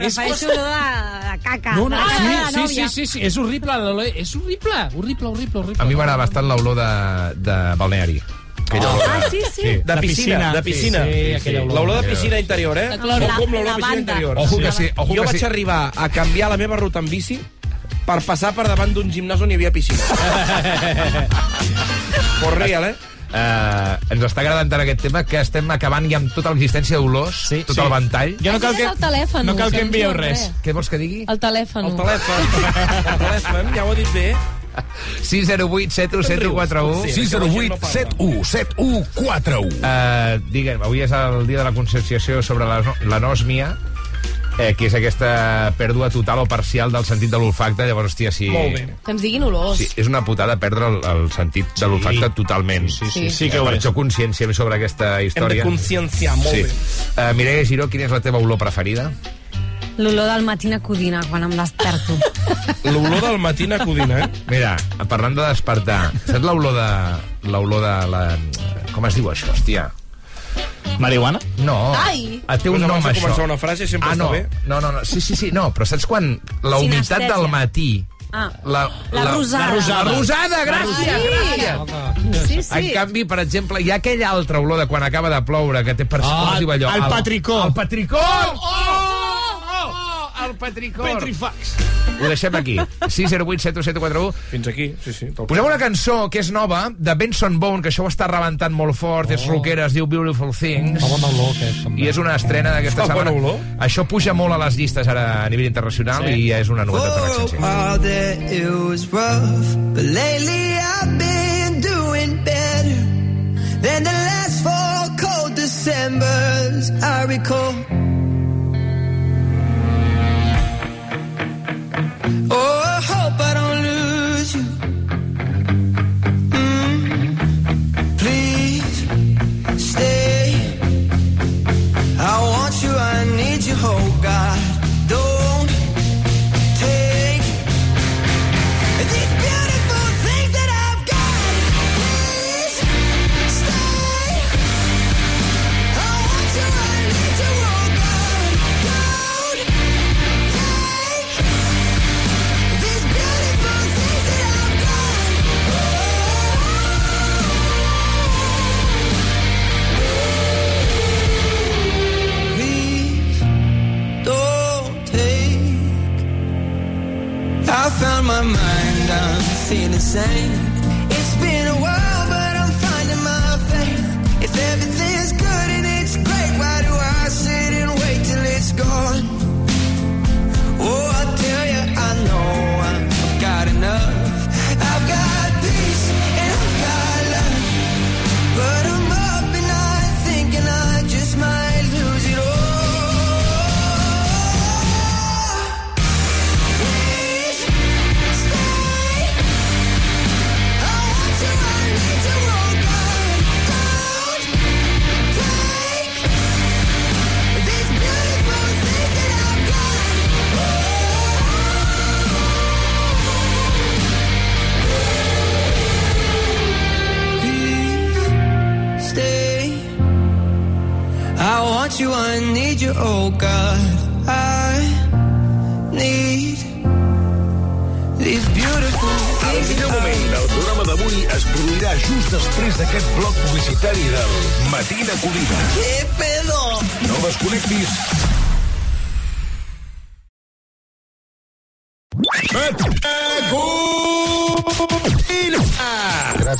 És Prefereixo olor de, de caca. No, no, de sí, la sí, sí, sí, sí, és horrible, és horrible, horrible, horrible, horrible. A mi m'agrada bastant l'olor de, de balneari. Aquella olor Ah, de- sí, sí. Sí. De piscina, de piscina. Sí, sí. L'olor de piscina interior, eh? cloro. O com l'olor de La piscina interior. Ojo que sí, ojo jo que vaig sí. arribar a canviar la meva ruta en bici per passar per davant d'un gimnàs on hi havia piscina. For real, eh? Uh, ens està agradant tant aquest tema que estem acabant ja amb tota l'existència d'olors, Sí, tot sí. el ventall. Ja no cal que, el telèfon. no cal que envieu res. Què vols que digui? El telèfon. El telèfon. El telèfon, ja ho he dit bé. 608 7141 Sí, 608 71 7141. Uh, digue'm, avui és el dia de la conscienciació sobre la, l'anòsmia, eh, que és aquesta pèrdua total o parcial del sentit de l'olfacte. Llavors, hòstia, si... Molt bé. Que ens diguin olors. Sí, és una putada perdre el, el sentit de l'olfacte totalment. Sí, sí, Sí. sí que ho per això consciència sobre aquesta Hem de història. conscienciar, molt sí. bé. Uh, Mireia Giró, quina és la teva olor preferida? L'olor del matí a codina, quan em desperto. L'olor del matí a codina, eh? Mira, parlant de despertar, saps l'olor de... l'olor de la... Com es diu això, hòstia? Marihuana? No. Ai! Ah, té un nom, abans de això. començar una frase sempre ah, està no. bé. No, no, no. Sí, sí, sí. No, però saps quan la humitat Sinestèsia. del matí... Ah, La, la rosada. La rosada, gràcies, gràcies. Sí, En sí. canvi, per exemple, hi ha aquella altra olor de quan acaba de ploure, que té per... Ah, com es diu allò? el patricó. El patricó! Oh! oh! Oh! El patricó! Petrifax. Ho deixem aquí. 608 7141 Fins aquí, sí, sí. Posem una cançó que és nova, de Benson Boone, que això ho està rebentant molt fort, és rockera, es diu Beautiful Things. Fa bona olor, aquest, també. I és una estrena d'aquesta setmana. olor? Això puja molt a les llistes ara a nivell internacional Sí. i ja és una novetat per For a l'extensió. while there it was rough, but lately I've been doing better than the last four cold Decembers I recall.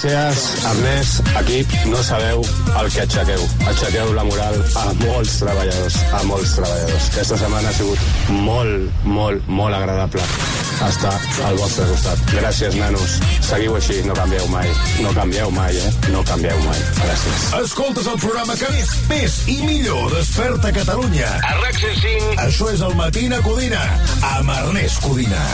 Gràcies, Ernest, equip, no sabeu el que aixequeu. Aixequeu la moral a molts treballadors, a molts treballadors. Aquesta setmana ha sigut molt, molt, molt agradable estar al vostre costat. Gràcies, nanos. Seguiu així, no canvieu mai. No canvieu mai, eh? No canvieu mai. Gràcies. Escoltes el programa que més, més i millor desperta Catalunya. A RAC 105. Això és el Matina Codina, amb Ernest Codina.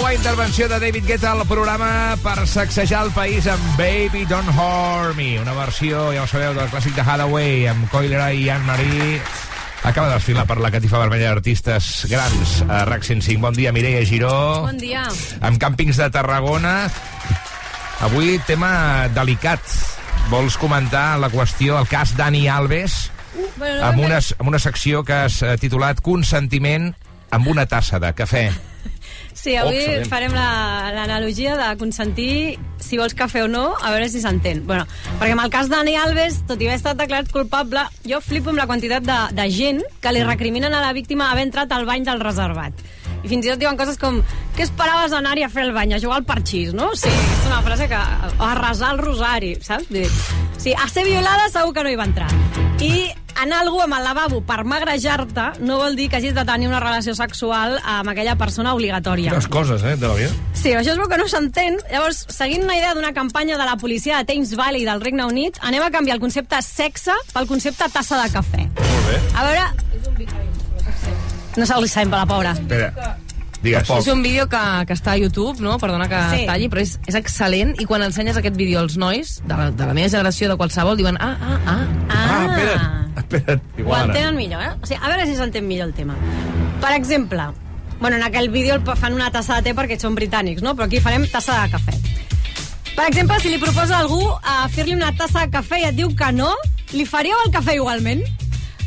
Nova intervenció de David Guetta al programa per sacsejar el país amb Baby Don't Harm Me, una versió, ja ho sabeu, del clàssic de Hathaway amb Coilera i Anne-Marie. Acaba de desfilar per la catifa vermella d'artistes grans a RAC 105. Bon dia, Mireia Giró. Bon dia. Amb càmpings de Tarragona. Avui tema delicat. Vols comentar la qüestió, el cas Dani Alves, Bueno, amb una, amb una secció que has eh, titulat Consentiment amb una tassa de cafè. Sí, avui Excel·lent. farem la- l'analogia de consentir si vols cafè o no, a veure si s'entén. Bueno, perquè amb el cas Dani Alves, tot i haver estat declarat culpable, jo flipo amb la quantitat de, de gent que li recriminen a la víctima haver entrat al bany del reservat. I fins i tot diuen coses com què esperaves anar-hi a fer el bany, a jugar al parxís, no? Sí, és una frase que... o a resar el rosari, saps? Dir, Sí, a ser violada segur que no hi va entrar. I anar algú amb el lavabo per magrejar-te no vol dir que hagis de tenir una relació sexual amb aquella persona obligatòria. Quines coses, eh, de la vida. Sí, això és el que no s'entén. Llavors, seguint una idea d'una campanya de la policia de Thames Valley del Regne Unit, anem a canviar el concepte sexe pel concepte tassa de cafè. Molt bé. A veure... No se li sabem per la pobra. Espera, digues. Tampoc. És un vídeo que, que està a YouTube, no? Perdona que Sí. talli, però és, és excel·lent i quan ensenyes aquest vídeo als nois de la, de la meva generació, de qualsevol, diuen ah, ah, ah. Ah, espera't, espera't. Ho Igual ara. entenen millor, eh? O sigui, a veure si s'entén millor el tema. Per exemple, bueno, en aquell vídeo el fan una tassa de te perquè són britànics, no? Però aquí farem tassa de cafè. Per exemple, si li proposa a algú a fer-li una tassa de cafè i et diu que no, li faríeu el cafè igualment?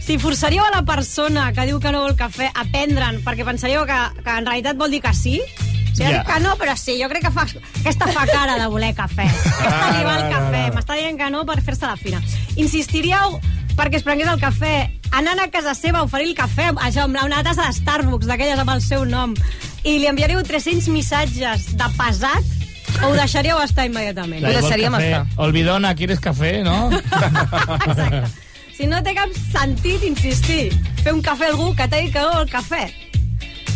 Si forçaríeu a la persona que diu que no vol cafè a prendre'n perquè pensaríeu que, que en realitat vol dir que sí? O sigui, Ja. yeah. que no, però sí, jo crec que fa, aquesta fa cara de voler cafè. Aquesta li va el cafè, m'està dient que no per fer-se la fina. Insistiríeu perquè es prengués el cafè, anant a casa seva a oferir el cafè, això, amb una tassa de Starbucks, d'aquelles amb el seu nom, i li enviaríeu 300 missatges de pesat, o ho deixaríeu estar immediatament? Ho deixaríem cafè. estar. Olvidona, ¿quieres café, no? Exacte. Si no té cap sentit insistir, fer un cafè a algú que t'ha dit que no vol cafè.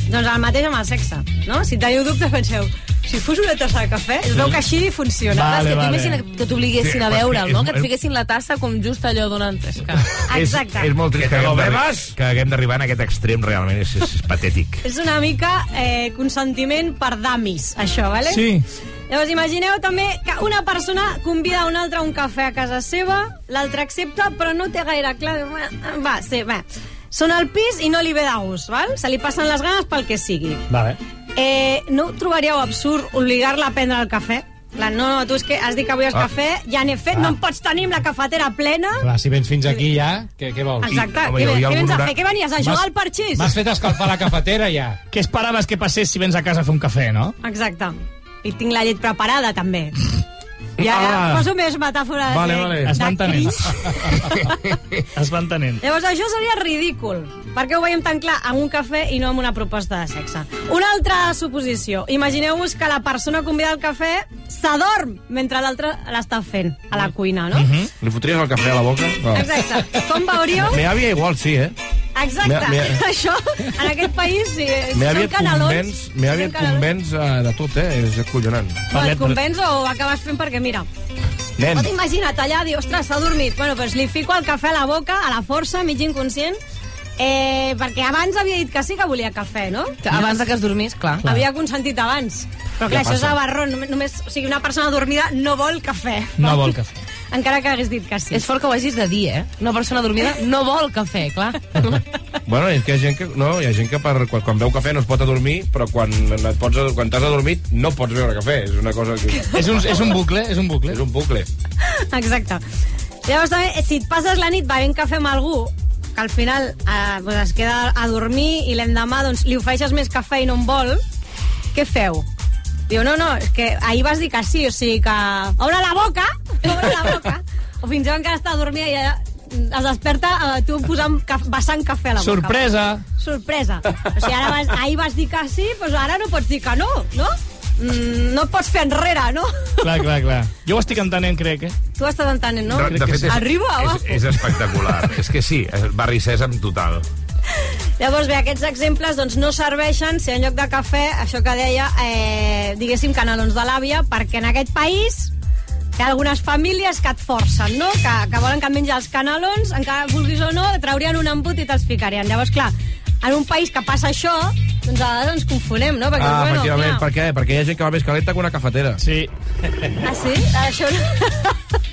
Doncs el mateix amb el sexe, no? Si teniu dubtes, penseu, si fos una tassa de cafè, es veu que així funciona. Vale, Clar, és que vale. t'imagina que t'obliguessin Sí, a veure'l, no? és- Que et fiquessin la tassa com just allò donant... És que... Exacte. És, és molt trist Que que, haguem que haguem d'arribar en aquest extrem, realment. És, és patètic. És una mica eh, consentiment per damis, això, vale? Sí. Llavors, imagineu també que una persona convida a una altra a un cafè a casa seva, l'altra accepta, però no té gaire clar... Va, sí, va. Són al pis i no li ve de gust, val? Se li passen les ganes pel que sigui. Vale. Eh, no trobaríeu absurd obligar-la a prendre el cafè? La, no, no, tu és que has dit que avui és Ah. cafè, ja n'he fet, no em pots tenir amb la cafetera plena. Clar, si vens fins aquí ja, què, què vols? Exacte, home, què, què vens a fer? Què venies a jugar al parxís? M'has fet escalfar la cafetera ja. Què esperaves que passés si vens a casa a fer un cafè, no? Exacte. I tinc la llet preparada, també. I ara Ah. poso més metàfores Vale, de, vale. Es va de entenent. cringe. es va entenent. Llavors, això seria ridícul. Per què ho veiem tan clar amb un cafè i no amb una proposta de sexe? Una altra suposició. Imagineu-vos que la persona convidada al cafè s'adorm mentre l'altre l'està fent a la cuina, no? Li fotries el cafè a la boca? No. Exacte. Com veuríeu? Me àvia igual sí, eh? Exacte. Me- me- Això, en aquest país, si, si Me són àvia et canalons... convenç, eh, de tot, eh? És acollonant. O et convenç o acabes fent perquè, mira, Nen, Pot imagina't allà, dir, ostres, s'ha dormit. Bueno, doncs li fico el cafè a la boca, a la força, mig inconscient, eh, perquè abans havia dit que sí que volia cafè, no? Que abans de que es dormís, clar. Clar. Havia consentit abans. Però clar, Ja això és passa. abarrón. Només, només, o sigui, una persona dormida no vol cafè. No vol cafè. Encara que hagués dit que sí. És fort que ho hagis de dir, eh? Una persona dormida no vol cafè, clar. bueno, és que hi ha gent que, no, hi ha gent que per, quan, quan veu cafè no es pot adormir, però quan, et pots, quan t'has adormit no pots beure cafè. És una cosa que... És un, és un bucle, és un bucle. És un bucle. Exacte. Llavors, també, si et passes la nit bevent cafè amb algú, que al final eh, doncs es queda a dormir i l'endemà doncs, li ofereixes més cafè i no en vol, què feu? Diu, no, no, és que ahir vas dir que sí, o sigui que... Obre la boca! Obre la boca! O fins i tot encara està dormida i ja es desperta eh, tu posant caf vessant cafè a la boca. Sorpresa! Sorpresa. O sigui, ara vas, ahir vas dir que sí, doncs ara no pots dir que no, no? Mm, no et pots fer enrere, no? Clar, clar, clar. Jo ho estic entenent, crec, eh? Tu estàs entenent, no? de fet, és, Arriba, és, abajo. és espectacular. és que sí, és Barri Sèsam total. Llavors, bé, aquests exemples doncs, no serveixen si en lloc de cafè, això que deia, eh, diguéssim, canelons de l'àvia, perquè en aquest país hi ha algunes famílies que et forcen, no? Que, que volen que et mengi els canelons, encara vulguis o no, et traurien un embut i te'ls ficarien. Llavors, clar, en un país que passa això, Doncs a vegades ens confonem, no? Perquè, Ah, bueno, efectivament. clar. Per què? Perquè hi ha gent que va més calenta que una cafetera. Sí. Ah, sí? Això no...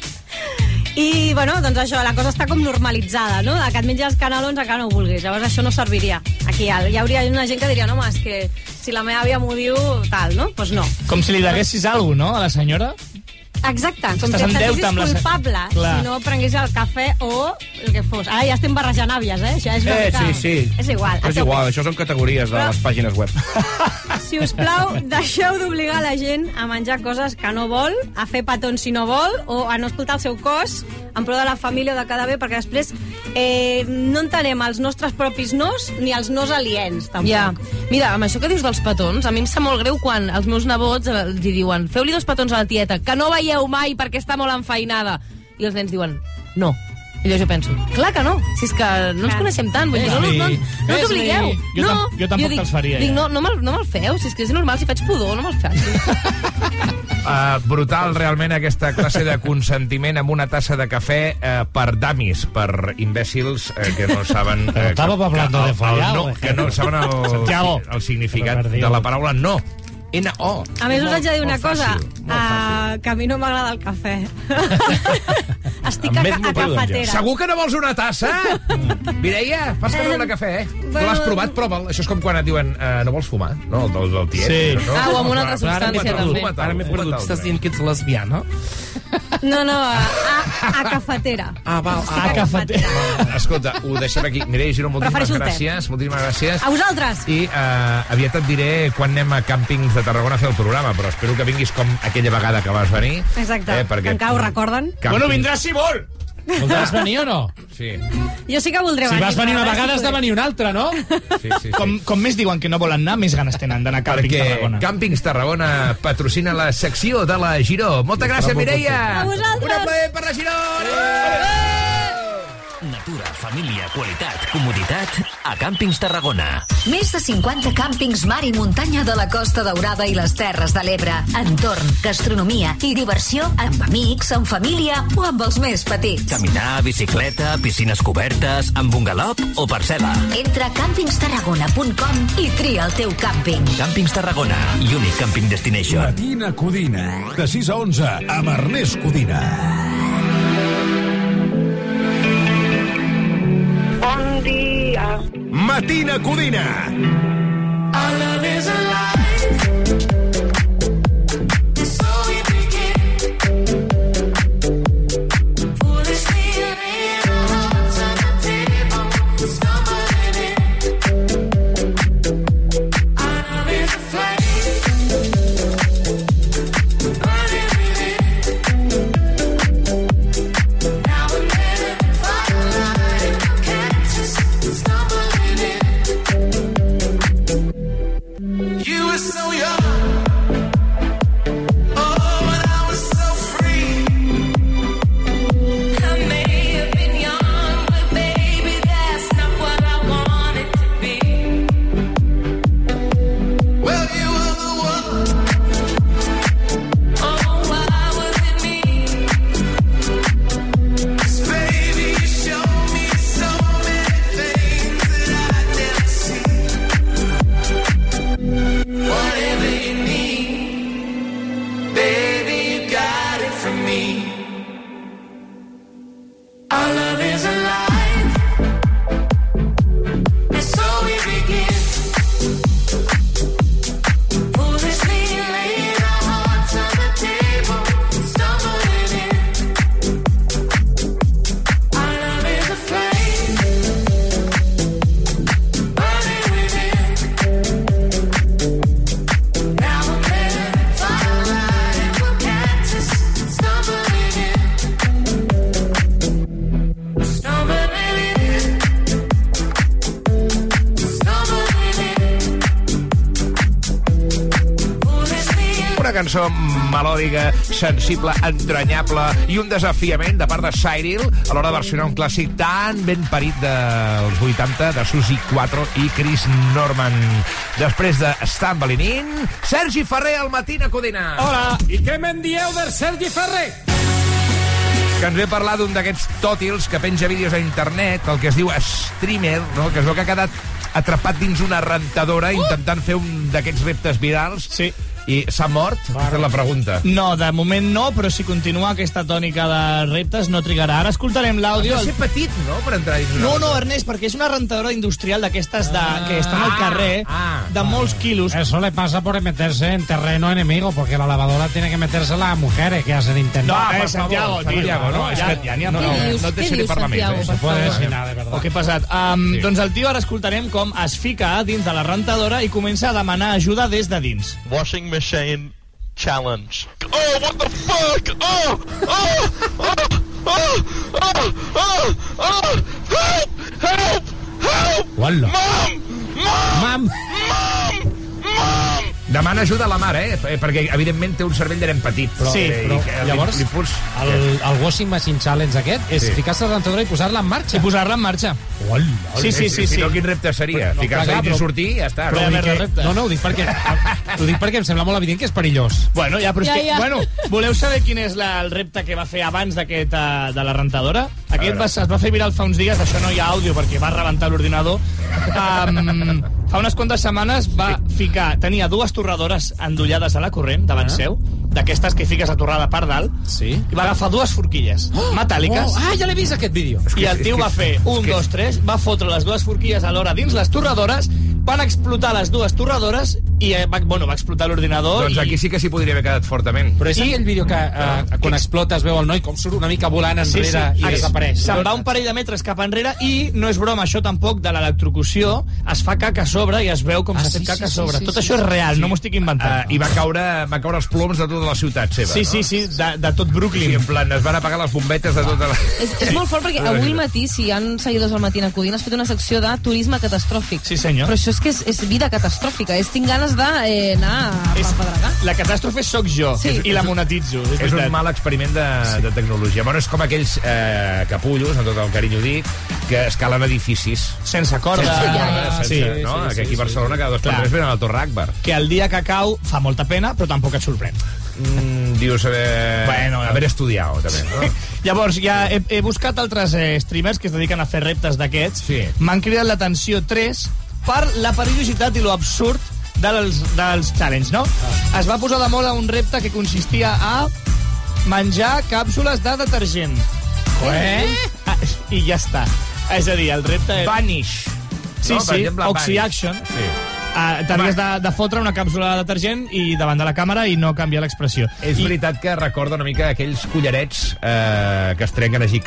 I, bueno, doncs això, la cosa està com normalitzada, no? Que et menges canelons a que no vulguis. Llavors això no serviria. Aquí hi hauria una gent que diria, no, home, és que si la meva àvia m'ho diu, tal, no? Doncs pues no. Com si li deguessis alguna no, a la senyora? Exacte, com Estàs si et deute amb la sentissis culpable Clar. si no prengués el cafè o el que fos. Ara ja estem barrejant àvies, eh? Això és una Eh, mica... sí, sí. És igual. a És igual, això són categories de Però- les pàgines web. Si us plau, deixeu d'obligar la gent a menjar coses que no vol, a fer petons si no vol, o a no escoltar el seu cos en pro de la família o de cada bé, perquè després eh, no entenem els nostres propis nos ni els nos aliens, tampoc. Ja. Mira, amb això que dius dels petons, a mi em sap molt greu quan els meus nebots li diuen feu-li dos petons a la tieta, que no veieu mai perquè està molt enfeinada. I els nens diuen no. I llavors jo penso, clar que no, si és que no ens coneixem tant, vull dir, no, no, no, no us Fes-li. obligueu. Jo no, jo tampoc dic, te'ls faria, Dic, ja. no, no me'l no me'l feu, si és que és normal, si faig pudor, no me'l faig. Uh, brutal, realment, aquesta classe de consentiment amb una tassa de cafè uh, per damis, per imbècils uh, que no saben... Estàvem hablando que, de follar, el no, que no saben el, el significat de la paraula no. N-O. A més, us haig de dir una cosa, fàcil, uh, que a mi no m'agrada el cafè. Estic a, a doncs, cafetera. Segur que no vols una tassa? Mireia, fas que no de cafè, eh? Tu l'has bueno. provat, prova'l. Això és com quan et diuen uh, no vols fumar, no? El del, del tiet. Sí. No? Ah, o amb una altra Però substància, també. Ara m'he perdut, estàs nen. dient que ets lesbiana? No, no, a, a, a cafetera. Ah. Estic Ah, cafetera. Escolta, ho deixem aquí. Mireia Giró, moltíssimes Prefereixo gràcies. Moltíssimes gràcies. A vosaltres! I uh, aviat et diré quan anem a càmpings de Tarragona a fer el programa, però espero que vinguis com aquella vegada que vas venir. Exacte, Eh, perquè... que encara ho recorden. Càmping- Bueno, vindràs si vol! Voldràs venir o no? Sí, Jo sí que voldré Si venir. vas venir una vegada, has de venir una altra, no? sí, sí. sí. Com, com més diuen que no volen anar, més ganes tenen d'anar a Càmping perquè Tarragona. Càmpings Tarragona patrocina la secció de la Giró. Moltes gràcies, Mireia! A vosaltres! Un aplaudiment per la Giró! Natura, família, qualitat, comoditat a Càmpings Tarragona. Més de 50 càmpings mar i muntanya de la Costa Daurada i les Terres de l'Ebre. Entorn, gastronomia i diversió amb amics, amb família o amb els més petits. Caminar, bicicleta, piscines cobertes, amb un galop o parcel·la. Entra a càmpingstarragona.com i tria el teu càmping. Càmpings Tarragona, Unique Camping Destination. Matina Codina. De 6 a 11, amb Ernest Codina. Dia. Matina Codina. Our love You were so young. Sensible, entranyable i un desafiament de part de Cyril a l'hora de versionar un clàssic tan ben parit dels 80 de Susi 4 i Chris Norman. Després de Stumbling In, Sergi Ferrer al Matina Codina. Hola! I què me'n dieu del Sergi Ferrer? que ens ve a parlar d'un d'aquests tòtils que penja vídeos a internet, el que es diu streamer, no? que es veu que ha quedat atrapat dins una rentadora intentant fer un d'aquests reptes virals. Sí. I s'ha mort? Aquesta és la pregunta. No, de moment no, però si continua aquesta tònica de reptes no trigarà. Ara escoltarem l'àudio. Has de ser petit, no?, per entrar dins No, no. Ernest, perquè és una rentadora industrial d'aquestes de, que estan al carrer, ah, de molts quilos. Eso le pasa por meterse en terreno enemigo, porque la lavadora tiene que meterse las mujeres que hacen intento. No, per eh, Santiago, favor, tio. Santiago, no, és que ja n'hi ha no, prou. no, dius? no et deixaré parlar més. Eh? per Se puede nada, de verdad. O què ha passat? Um, Sí. Doncs el tio ara escoltarem com es fica a dins de la rentadora i comença a demanar ajuda des de dins. Washing machine challenge. Oh, what the fuck? Oh, oh, oh, oh, oh, oh, oh, help, help, help! Hola. Mom, mom, Mam. mom, mom! Demana ajuda a la mare, eh? eh, Perquè, evidentment, té un cervell de nen petit. Però, Sí, eh, però i que llavors l'impuls... el, el washing machine challenge aquest és Sí. ficar-se la rentadora i posar-la en marxa. I posar-la en marxa. Hola. Sí, sí, sí. Si sí. no, quin repte seria? No, Ficar-se dins i però- sortir i ja està. però no? dir que-. No, no, ho dic perquè, ho dic perquè em sembla molt evident que és perillós. Bueno, ja, però és Ja, que, ja. bueno, voleu saber quin és la, el repte que va fer abans d'aquest uh, de la rentadora? Aquest va, es va fer viral fa uns dies, això no hi ha àudio perquè va rebentar l'ordinador. Um, fa unes quantes setmanes va ficar, tenia dues torradores endollades a la corrent davant Ah. seu, d'aquestes que fiques la torrada per dalt, Sí. i va agafar dues forquilles metàl·liques. Oh, ah, ja l'he vist, aquest vídeo. I el tio va fer un, dos, tres, va fotre les dues forquilles alhora dins les torradores, van explotar les dues torradores i eh, va, bueno, va explotar l'ordinador. Doncs i... aquí sí que s'hi podria haver quedat fortament. Però és I- aquell vídeo que eh, quan explota es veu el noi com surt una mica volant enrere i Ex- desapareix. Se'n va un parell de metres cap enrere i no és broma, això tampoc, de l'electrocució, es fa caca a sobre i es veu com Ah, s'ha sí, fet caca sí, a sí, sobre. sí, tot sí, això és real, no m'ho estic inventant. Uh, I va caure, va caure els ploms de tota la ciutat seva, sí, no? sí, sí, de, de tot Sí, Brooklyn. en plan, es van apagar les bombetes de tota la... És, és molt fort perquè avui al matí, si hi ha seguidors al matí acudint, has fet una secció de turisme catastròfic. Sí, senyor. Però això és que és, és vida catastròfica. És tinc ganes d'anar eh, anar a És- pedregar. La catàstrofe sóc jo Sí. i la monetitzo. És, És un mal experiment de, de tecnologia. Bueno, és com aquells eh, capullos, amb tot el carinyo dic, que escalen edificis. Sense corda. Sense, ja, corda, ja. sense, Sí, no? sí, que sí, aquí a Barcelona cada dos per tres venen al Torre Akbar. Que el dia que cau fa molta pena, però tampoc et sorprèn. Mm, dius haver, Bueno, haver estudiat, també. No? Llavors, ja he, he buscat altres eh, streamers que es dediquen a fer reptes d'aquests. Sí. M'han cridat l'atenció tres per la perillositat i lo absurd dels, dels challenge, no? Ah. Es va posar de moda un repte que consistia a menjar càpsules de detergent. Eh? Ah, I ja està. És a dir, el repte era... Vanish. Sí, no? Sí, exemple, Oxy Vanish. Action. Sí. Uh, T'havies de, de fotre una càpsula de detergent i davant de la càmera i no canviar l'expressió. És I, veritat que recorda una mica aquells collarets eh, que es trenquen així.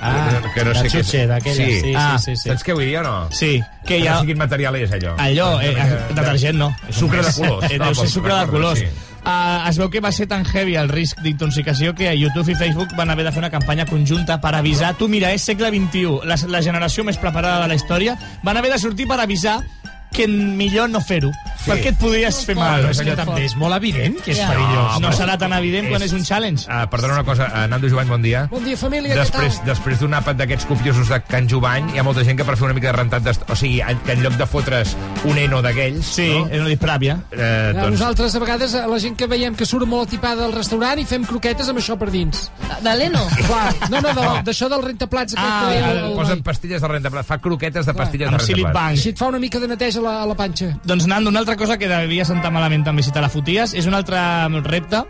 Ah, que no sé què- xutxer, d'aquelles, sí, sí, Ah, sí, sí. Saps què vull dir o no? Sí, que Que hi no ha... sé quin material és, allò. Allò, eh, eh, detergent no. Sucre de colors. Eh, deu ser sucre de colors. sí. Uh, es veu que va ser tan heavy el risc d'intoxicació que a YouTube i Facebook van haver de fer una campanya conjunta per avisar. Tu, mira, és segle XXI, la, la generació més preparada de la història, van haver de sortir per avisar que millor no sí. perquè et podries fer mal. Però és que també és molt evident que és Ja. perillós. No serà tan evident quan és un challenge. Uh, perdona una cosa, uh, Nando Jovany, bon dia. Bon dia, família, Després, què tal? després d'un àpat d'aquests copiosos de Can Jovany, hi ha molta gent que per fer una mica de rentat... De... O sigui, en- que en lloc de fotre's un eno d'aquells... Sí, no? és una dispràvia. Eh, Ja, doncs, Nosaltres, a vegades, a la gent que veiem que surt molt atipada del restaurant i fem croquetes amb això per dins. De l'Eno? Clar, no, no, de- d'això del rentaplats. Ah, que el, posen pastilles de rentaplat, fa croquetes de pastilles de Silip rentaplat. Bank. Així et fa una mica de neteja a la, a la panxa. Doncs, Nando, una altra cosa que devia sentar malament també si te la foties és un altre repte.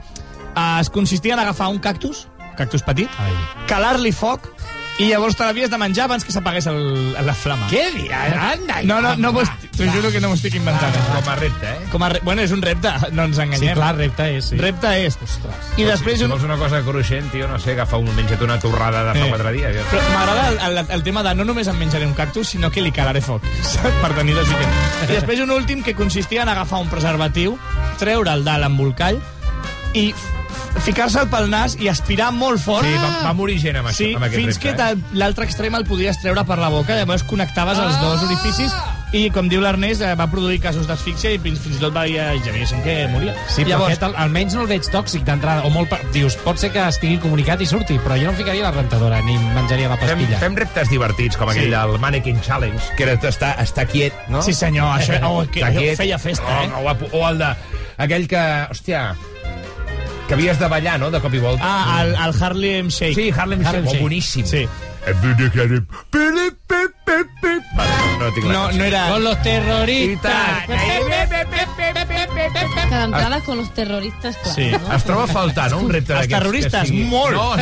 Uh, es consistia en agafar un cactus, cactus petit, calar-li foc i llavors te l'havies de menjar abans que s'apagués la flama. Què diràs? Anda, No, no, no m'ho t'ho juro que no m'ho estic inventant. Com a repte, eh? Com a re... Bueno, és un repte, no ens Sí, enganyem. clar, repte és, sí. Repte és. I després Si un... vols una cosa cruixent, tio, no sé, agafa un, menja't una torrada de fa Eh. quatre dies. Però m'agrada el, el, el tema de no només em menjaré un cactus, sinó que li calaré foc? Per tenir desitjant. I després un últim que consistia en agafar un preservatiu, treure'l de l'embolcall i f- ficar-se'l pel nas i aspirar molt fort. Sí, va, va morir gent amb, Sí, això, amb aquest fins repte, que eh? l'altre extrem el podies treure per la boca, llavors connectaves els dos orificis i, com diu l'Ernest, eh, va produir casos d'asfíxia i fins, fins i tot va, ja, ja veia gent que moria. Sí, però llavors, aquest al- almenys no el veig tòxic d'entrada. O molt... Dius, pot ser que estigui comunicat i surti, però jo no em ficaria a la rentadora ni menjaria la Fem, pastilla. fem reptes divertits, com aquell Sí. del Mannequin Challenge, que era estar, estar quiet, no? Sí, senyor, això- oh, que- quiet. feia festa, eh? O, o, o el de... Aquell que... Hòstia... que havies de ballar, no?, de cop i volta. Ah, el, el Harlem Shake. Sí, Harlem Shake, oh, boníssim. Sí. No tinc la No, cançó. no era... Con los terroristas. Que d'entrada con los terroristas, clar, Sí. no? Es troba a faltar, no?, un repte Els d'aquests. terroristes, que sigui- molt. No,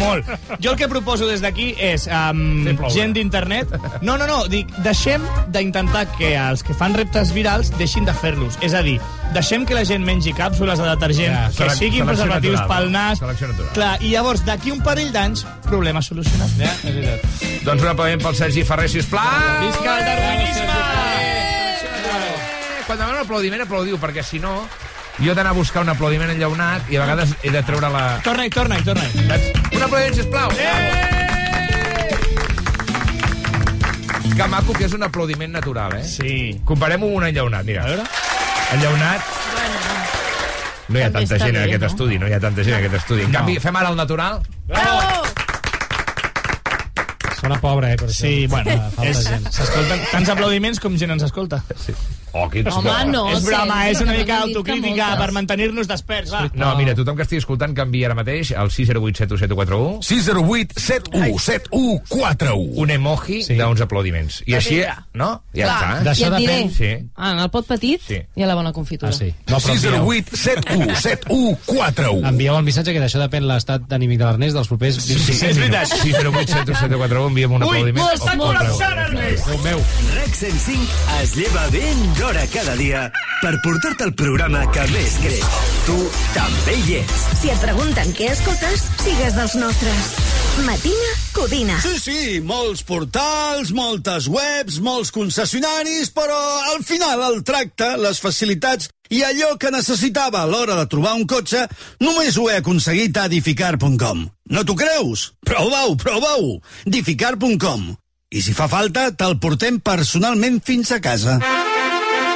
Molt. Jo el que proposo des d'aquí és um, gent d'internet... No, no, no, dic, deixem d'intentar que els que fan reptes virals deixin de fer-los. És a dir, deixem que la gent mengi càpsules de detergent, Ja, que siguin preservatius natural. pel nas... Clar, i llavors, d'aquí un parell d'anys, problema solucionat. Ja, és veritat. doncs un aplaudiment pel Sergi Ferrer, sisplau. Visca el darwinisme! Quan demano un aplaudiment, aplaudiu, perquè si no, jo he d'anar a buscar un aplaudiment enllaunat i a vegades he de treure la... Torna-hi, torna-hi, torna-hi. Saps? Un aplaudiment, sisplau. Que maco que és un aplaudiment natural, eh? Sí. Comparem-ho amb un enllaunat, mira. A veure. Enllaunat... No hi ha També tanta gent en bé, aquest no? estudi, no hi ha tanta gent en aquest estudi. En No. canvi, fem ara el natural. Sona pobre, eh, per això. Sí, bueno, Falta és, gent. s'escolten tants aplaudiments com gent ens escolta. Sí. Oh, quins Home, no. és broma, Sergi, és una que mica que autocrítica moltes. per mantenir-nos desperts, va. No, mira, tothom que estigui escoltant que envia ara mateix al 608 7141 608 71 7141. un emoji Sí. d'uns aplaudiments. I així, no? Ja Clar, està. I D'això diré, depèn, sí. ah, en el pot petit Sí. hi ha la bona confitura. Ah, sí. No, però envieu, 608 71 7141. envieu el missatge que d'això depèn l'estat d'anímic de l'Ernest dels propers 25 és veritat. 608 7141 enviem un Ui, aplaudiment. està O- o- col·lapsant, Ernest! Déu meu. RAC 105 es lleva ben d'hora cada dia per portar-te el programa que més creix. Tu també hi ets. Si et pregunten què escoltes, sigues dels nostres. Matina Codina. Sí, sí, molts portals, moltes webs, molts concessionaris, però al final el tracte, les facilitats i allò que necessitava a l'hora de trobar un cotxe, només ho he aconseguit a edificar.com. No t'ho creus? Prova-ho, prova-ho! edificar.com. I si fa falta, te'l portem personalment fins a casa.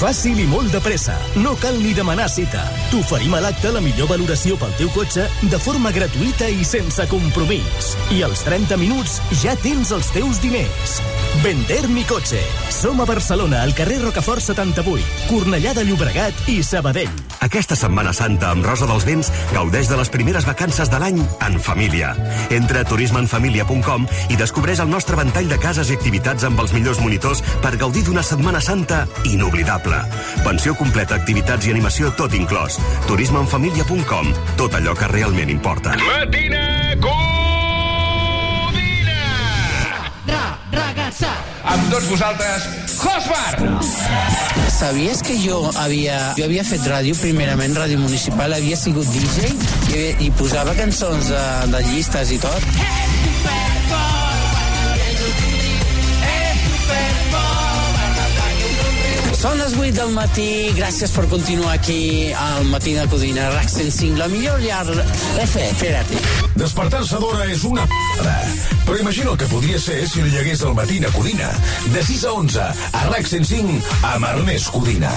Fàcil i molt de pressa. No cal ni demanar cita. T'oferim a l'acte la millor valoració pel teu cotxe de forma gratuïta i sense compromís. I als 30 minuts ja tens els teus diners. Vender mi cotxe. Som a Barcelona, al carrer Rocafort 78, Cornellà de Llobregat i Sabadell. Aquesta Setmana Santa amb Rosa dels Vents gaudeix de les primeres vacances de l'any en família. Entra a turismeenfamilia.com i descobreix el nostre ventall de cases i activitats amb els millors monitors per gaudir d'una Setmana Santa inoblidable. Pensió completa, activitats i animació tot inclòs. turismeenfamilia.com. Tot allò que realment importa. Matina Ra, ragazza. Amb tots vosaltres, Josbar! ¿Sabías que yo había, yo havia fet ràdio, primerament ràdio municipal, havia sigut DJ i, i posava cançons de, de llistes i tot? Són les 8 del matí, gràcies per continuar aquí al Matí de Codina, RAC 105, la millor llar... F, espera't. Despertar-se d'hora és una p***da. Però imagina el que podria ser si li llegués el matí a Codina. De 6 a 11, a RAC 105, amb Ernest Codina.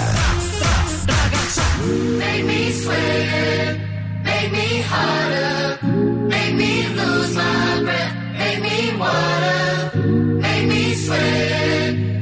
Make me sweat, make me harder, make me lose my breath, make me water, make me sweat,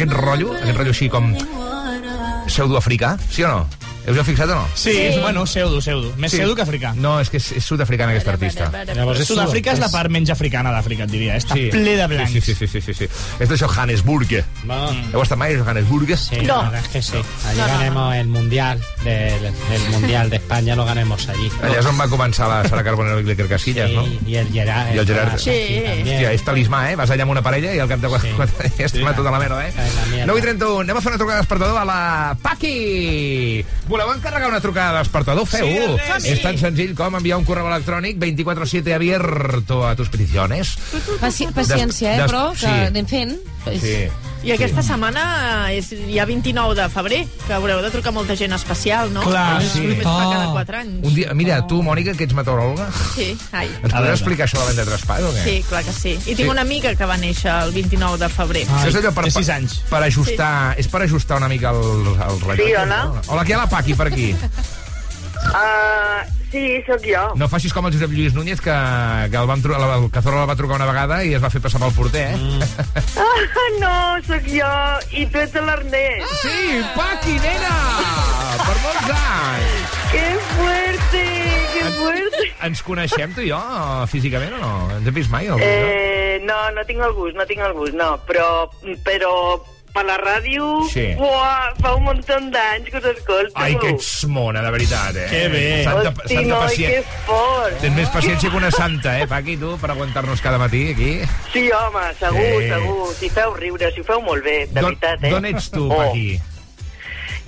aquest rotllo, aquest rotllo així com pseudoafricà, sí o no? Us heu fixat o no? Sí, és, bueno, pseudo, pseudo. Més pseudo que africà. No, és que és, és sud-africana aquesta artista. Llavors, Sud-àfrica és la part menys africana d'Àfrica, et diria. Està ple de blancs. Sí, sí, sí, sí, sí, sí. És de Johannesburg. ¿Heu estat mai a Johannesburg? Sí, la verdad es que sí. Allí ganemos el mundial, del, del mundial de España lo ganemos allí. Allà és on va començar la Sara Carbonero i l'Iker Casillas, no? Y el Gerard. I el Gerard. Sí. Hòstia, és talismà, eh? Vas allà amb una parella i al cap de quatre sí. dies sí. tota la merda, eh? 9 i 31, anem a fer una trucada despertador a la Paqui! Voleu encarregar una trucada despertador? Feu-ho! Sí, és tan senzill com enviar un correu electrònic 24-7 abierto a tus peticiones. Paci paciència, eh, però, que sí. anem fent. Sí. I aquesta setmana és ja 29 de febrer, que haureu de trucar molta gent especial, no? Clar, sí. Només fa cada 4 anys. Un dia, mira, tu, Mònica, que ets meteoròloga, Sí, ai. ens podries explicar això de la venda de traspàs o què? Sí, clar que sí. I tinc Sí. una amiga que va néixer el 29 de febrer. Això és allò per, per, per ajustar, és per ajustar una mica el, el rellotge. Sí, hola. no? Hola, aquí hi ha la Paqui per aquí. Uh, sí, sóc jo. No facis com el Josep Lluís Núñez, que, que el, van, el, el Cazorla el va trucar una vegada i es va fer passar pel porter, eh? Mm. Ah, no, sóc jo. I tu ets l'Ernest. Sí, Paqui, nena! Per molts anys! Que fuerte, que fuerte. Ens coneixem, tu i jo, físicament o no? Ens hem vist mai? Eh, no, no tinc el gust, no tinc el gust, no. Però, però per la ràdio, Sí. buah, fa un munt d'anys que us escolto. Ai, que ets mona, de veritat, eh? Que bé. Santa, Hosti, santa noi, pacient- que fort. Tens més paciència que una santa, eh, Paqui, tu, per aguantar-nos cada matí aquí? Sí, home, segur, Sí. segur. Si feu riure, si ho feu molt bé, de D'on- veritat, eh? D'on ets tu, Oh.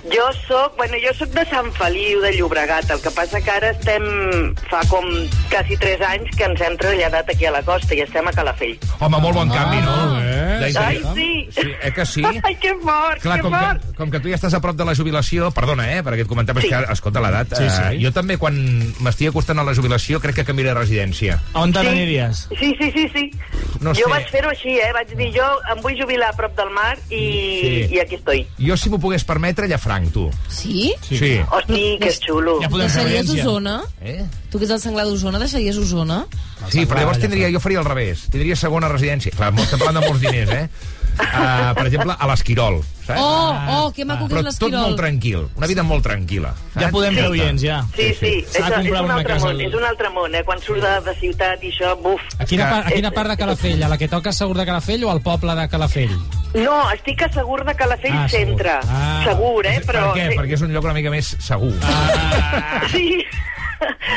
Jo sóc, bueno, jo sóc de Sant Feliu de Llobregat, el que passa que ara estem, fa com quasi 3 anys que ens hem traslladat aquí a la costa i estem a Calafell. Home, molt bon canvi, no? Ai, D'interior. sí. Sí, eh que sí? Ai, que fort, Clar, que com fort. que, com que tu ja estàs a prop de la jubilació, perdona, eh, per aquest comentari, sí. Que, escolta, l'edat... Sí, sí. Eh, jo també, quan m'estic acostant a la jubilació, crec que canviaré de residència. On te Sí. n'aniries? Sí, sí, sí, sí. No jo sé. vaig fer-ho així, eh? Vaig dir, jo em vull jubilar a prop del mar i, Sí. i aquí estoy. Jo, si m'ho pogués permetre, Llafranc, tu. Sí? Sí. Hosti, que xulo. Ja podem fer Deixaries audiència. Osona? Eh? Tu que ets el senglar d'Osona, deixaries Osona? Sí, però llavors tindria, jo faria al revés. Tindria segona residència. Clar, estem parlant de molts diners, eh? Uh, per exemple, a l'Esquirol. saps? Oh, oh, que maco que Però és tot l'Esquirol. molt tranquil. Una vida molt tranquil·la. Ja podem fer Sí. oients, ja. Sí, sí, és, de és, un una altre casa món, al- és un altre món, eh? Quan surt de, de ciutat i això, buf. A quina, part, a quina part de Calafell? A la que toca segur de Calafell o al poble de Calafell? No, estic a Segur de Calafell Ah, segur. Centre. Ah. Segur, eh? Però... Per què? Perquè és un lloc una mica més segur. Ah. Sí.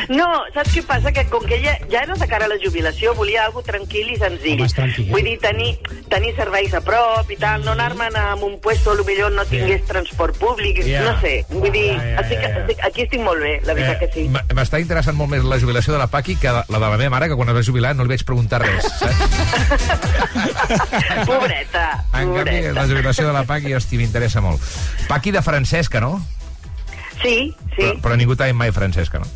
No, saps què passa? Que com que ella ja era de cara a la jubilació, volia algo tranquil i senzill. Home, tranquil. Vull dir, tenir, tenir serveis a prop i tal, no anar-me'n a un puesto on millor no tingués transport públic, Ja. no sé. Vull dir, Ja, ja, estic, ja, ja. estic, aquí estic molt bé, la veritat que sí. M'està interessant molt més la jubilació de la Paqui que la de la meva mare, que quan es va jubilar no li vaig preguntar res. Saps? Pobreta, En canvi, la jubilació de la Paqui, hosti, m'interessa molt. Paqui de Francesca, no? Sí, sí, Però, però ningú t'ha dit mai Francesca, no?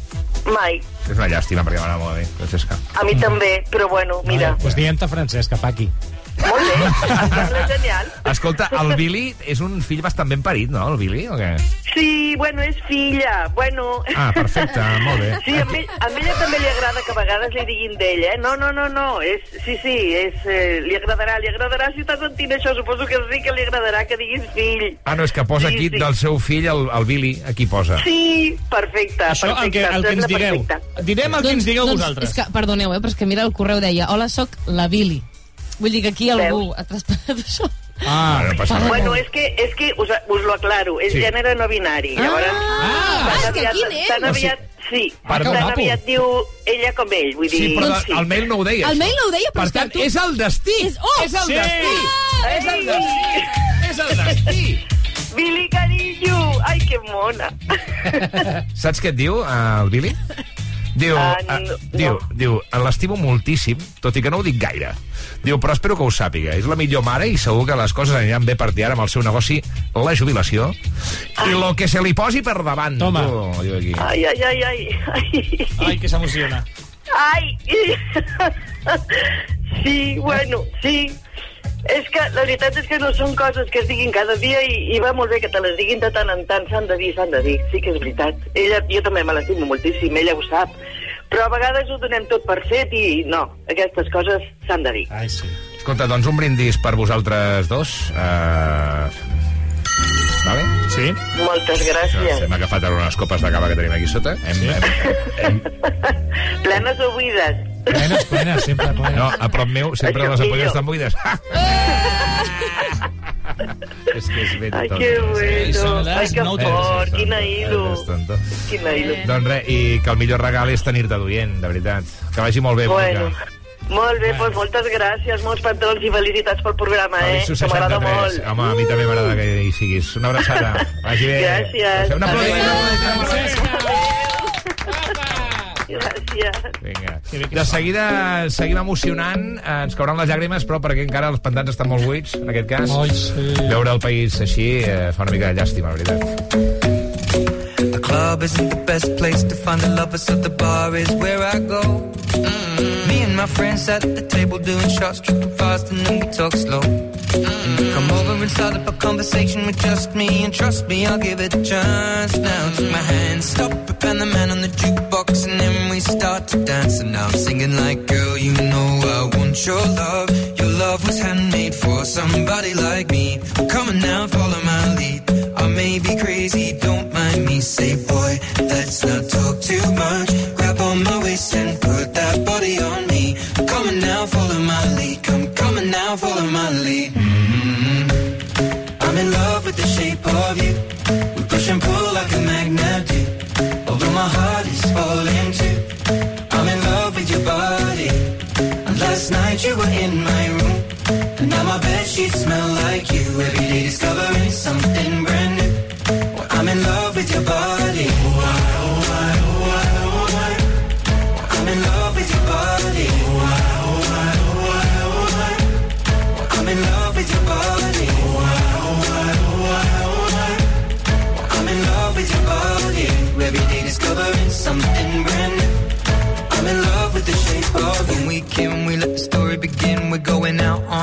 mai. És una llàstima, perquè m'agrada molt a mi, Francesca. A mi també, però bueno, mira, Pues dient-te Francesca, Paqui. Molt bé, em sembla genial. Escolta, el Billy és un fill bastant ben parit, no, el Billy, o què? Sí, bueno, és filla, bueno... Ah, perfecte, molt bé. Sí, a, ell, a ella també li agrada que a vegades li diguin d'ell, eh? No, no, no, no, és, sí, sí, és, eh, li agradarà, li agradarà si estàs sentint això, suposo que sí que li agradarà que diguis fill. Ah, no, és que posa Sí, aquí sí. del seu fill, el, el Billy, aquí posa. Sí, perfecte, Això, el que, perfecte, el que ens digueu. perfecte. Direm el que ens digueu doncs, vosaltres. És que, perdoneu, eh, però és que mira el correu deia Hola, sóc la Billy. Vull dir que aquí algú ha traspassat això. Ah, no passa res. Bueno, és que, és que us, us lo aclaro, és Sí. gènere no binari. Llavors, Ah, és que aviat, quin és? tan aviat, sí, Perdó, tan aviat diu ella com ell, vull dir... Sí, però sí. el mail no ho deia. El mail no ho deia, però Per és que tant, tu- és el destí. És- oh! és el Sí! destí. Ai! És el destí. És el destí. Billy Carillo! Ai, que mona! Saps què et diu, eh, el Billy? Diu, ah, no, diu, diu, l'estimo moltíssim, tot i que no ho dic gaire. Diu, però espero que ho sàpiga. És la millor mare i segur que les coses aniran bé per ara amb el seu negoci, la jubilació. I lo que se li posi per davant. Toma. Tu, diu aquí. Ai, ai, ai, ai, ai. Ai, que s'emociona. Ai! Sí, bueno, sí. És que la veritat és que no són coses que es diguin cada dia i, i va molt bé que te les diguin de tant en tant, s'han de dir, s'han de dir, sí que és veritat. Ella, jo també me l'estimo moltíssim, ella ho sap, però a vegades ho donem tot per fet i no, aquestes coses s'han de dir. Ai, sí. Escolta, doncs un brindis per vosaltres dos. Uh... Vale? Sí? Moltes gràcies. Hem agafat ara unes copes de cava que tenim aquí sota. Hem, sí. hem, hem, Plenes o buides? Plenes, plenes, sempre plenes. no, a prop meu sempre Això les ampolles estan buides. és que és ben Ai, tot. que bueno. Ai, que no fort, quina hilo. Tonto. Quina hilo. Doncs res, i que el millor regal és tenir-te duient, de veritat. Que vagi molt bé, Bueno, Mónica. molt bé, doncs moltes gràcies, molts petons i felicitats pel programa, eh? Feliços Que m'agrada 63. molt. Home, a mi també m'agrada que hi siguis. Una abraçada. Vagi bé. Gràcies. Un aplaudiment. Gràcies. Vinga. De seguida seguim emocionant, eh, ens cauran les llàgrimes, però perquè encara els pantans estan molt buits, en aquest cas. Ai, sí. Veure el país així eh, fa una mica de llàstima, la veritat. The club isn't the best place to find the lovers, so the bar is where I go. Mm. Me and my friends at the table doing shots, tripping fast, and then we talk slow. Come over and start up a conversation with just me, and trust me, I'll give it a chance. Now take my hand, stop it, and the man on the jukebox, and then we start to dance. And now I'm singing like, girl, you know I want your love. Your love was handmade for somebody like me. Come on now, follow my lead. I may be crazy, don't mind me. Say, boy, let's not talk too much. Grab on my waist and in love with the shape of you. We push and pull like a magnet do. Although my heart is falling too. I'm in love with your body. And last night you were in my room. And now my bed sheets smell like you. Every day discovering something brand new. Well, I'm in love with your body.